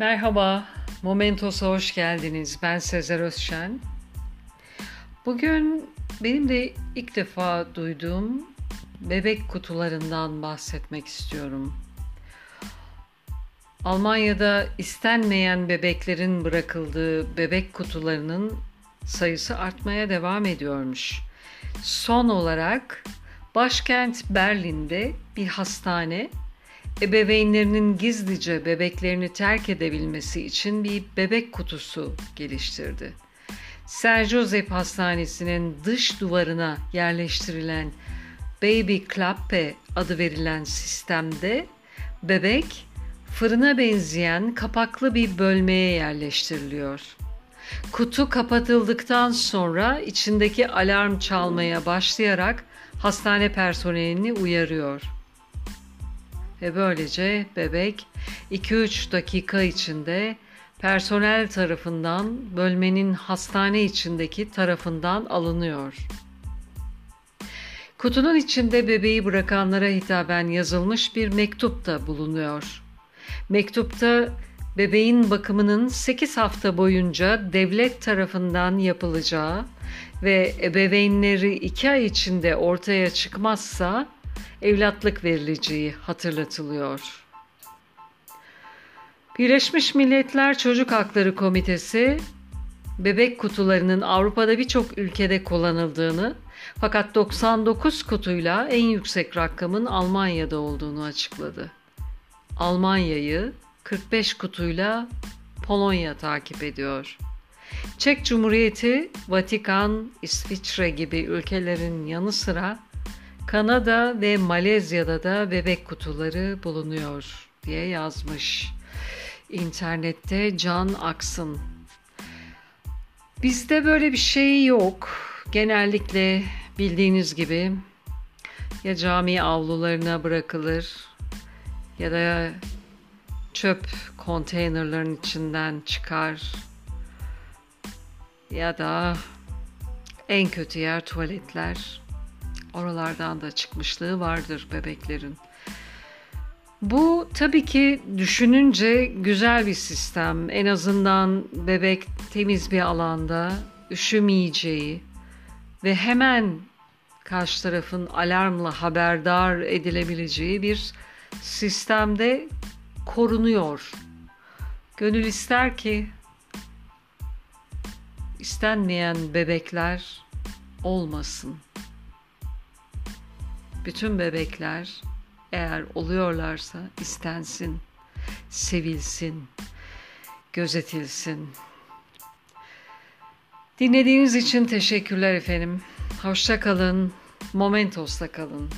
Merhaba, Momentos'a hoş geldiniz. Ben Sezer Özşen. Bugün benim de ilk defa duyduğum bebek kutularından bahsetmek istiyorum. Almanya'da istenmeyen bebeklerin bırakıldığı bebek kutularının sayısı artmaya devam ediyormuş. Son olarak başkent Berlin'de bir hastane ebeveynlerinin gizlice bebeklerini terk edebilmesi için bir bebek kutusu geliştirdi. Saint Joseph Hastanesi'nin dış duvarına yerleştirilen Baby Klappe adı verilen sistemde bebek fırına benzeyen kapaklı bir bölmeye yerleştiriliyor. Kutu kapatıldıktan sonra içindeki alarm çalmaya başlayarak hastane personelini uyarıyor. Ve böylece bebek 2-3 dakika içinde personel tarafından bölmenin hastane içindeki tarafından alınıyor. Kutunun içinde bebeği bırakanlara hitaben yazılmış bir mektup da bulunuyor. Mektupta bebeğin bakımının 8 hafta boyunca devlet tarafından yapılacağı ve ebeveynleri 2 ay içinde ortaya çıkmazsa evlatlık verileceği hatırlatılıyor. Birleşmiş Milletler Çocuk Hakları Komitesi bebek kutularının Avrupa'da birçok ülkede kullanıldığını fakat 99 kutuyla en yüksek rakamın Almanya'da olduğunu açıkladı. Almanya'yı 45 kutuyla Polonya takip ediyor. Çek Cumhuriyeti, Vatikan, İsviçre gibi ülkelerin yanı sıra Kanada ve Malezya'da da bebek kutuları bulunuyor diye yazmış. İnternette Can Aksın. Bizde böyle bir şey yok. Genellikle bildiğiniz gibi ya cami avlularına bırakılır ya da çöp konteynerların içinden çıkar ya da en kötü yer tuvaletler. Oralardan da çıkmışlığı vardır bebeklerin. Bu tabii ki düşününce güzel bir sistem. En azından bebek temiz bir alanda üşümeyeceği ve hemen karşı tarafın alarmla haberdar edilebileceği bir sistemde korunuyor. Gönül ister ki istenmeyen bebekler olmasın. Bütün bebekler eğer oluyorlarsa istensin, sevilsin, gözetilsin. Dinlediğiniz için teşekkürler efendim. Hoşça kalın, Momentos'ta kalın.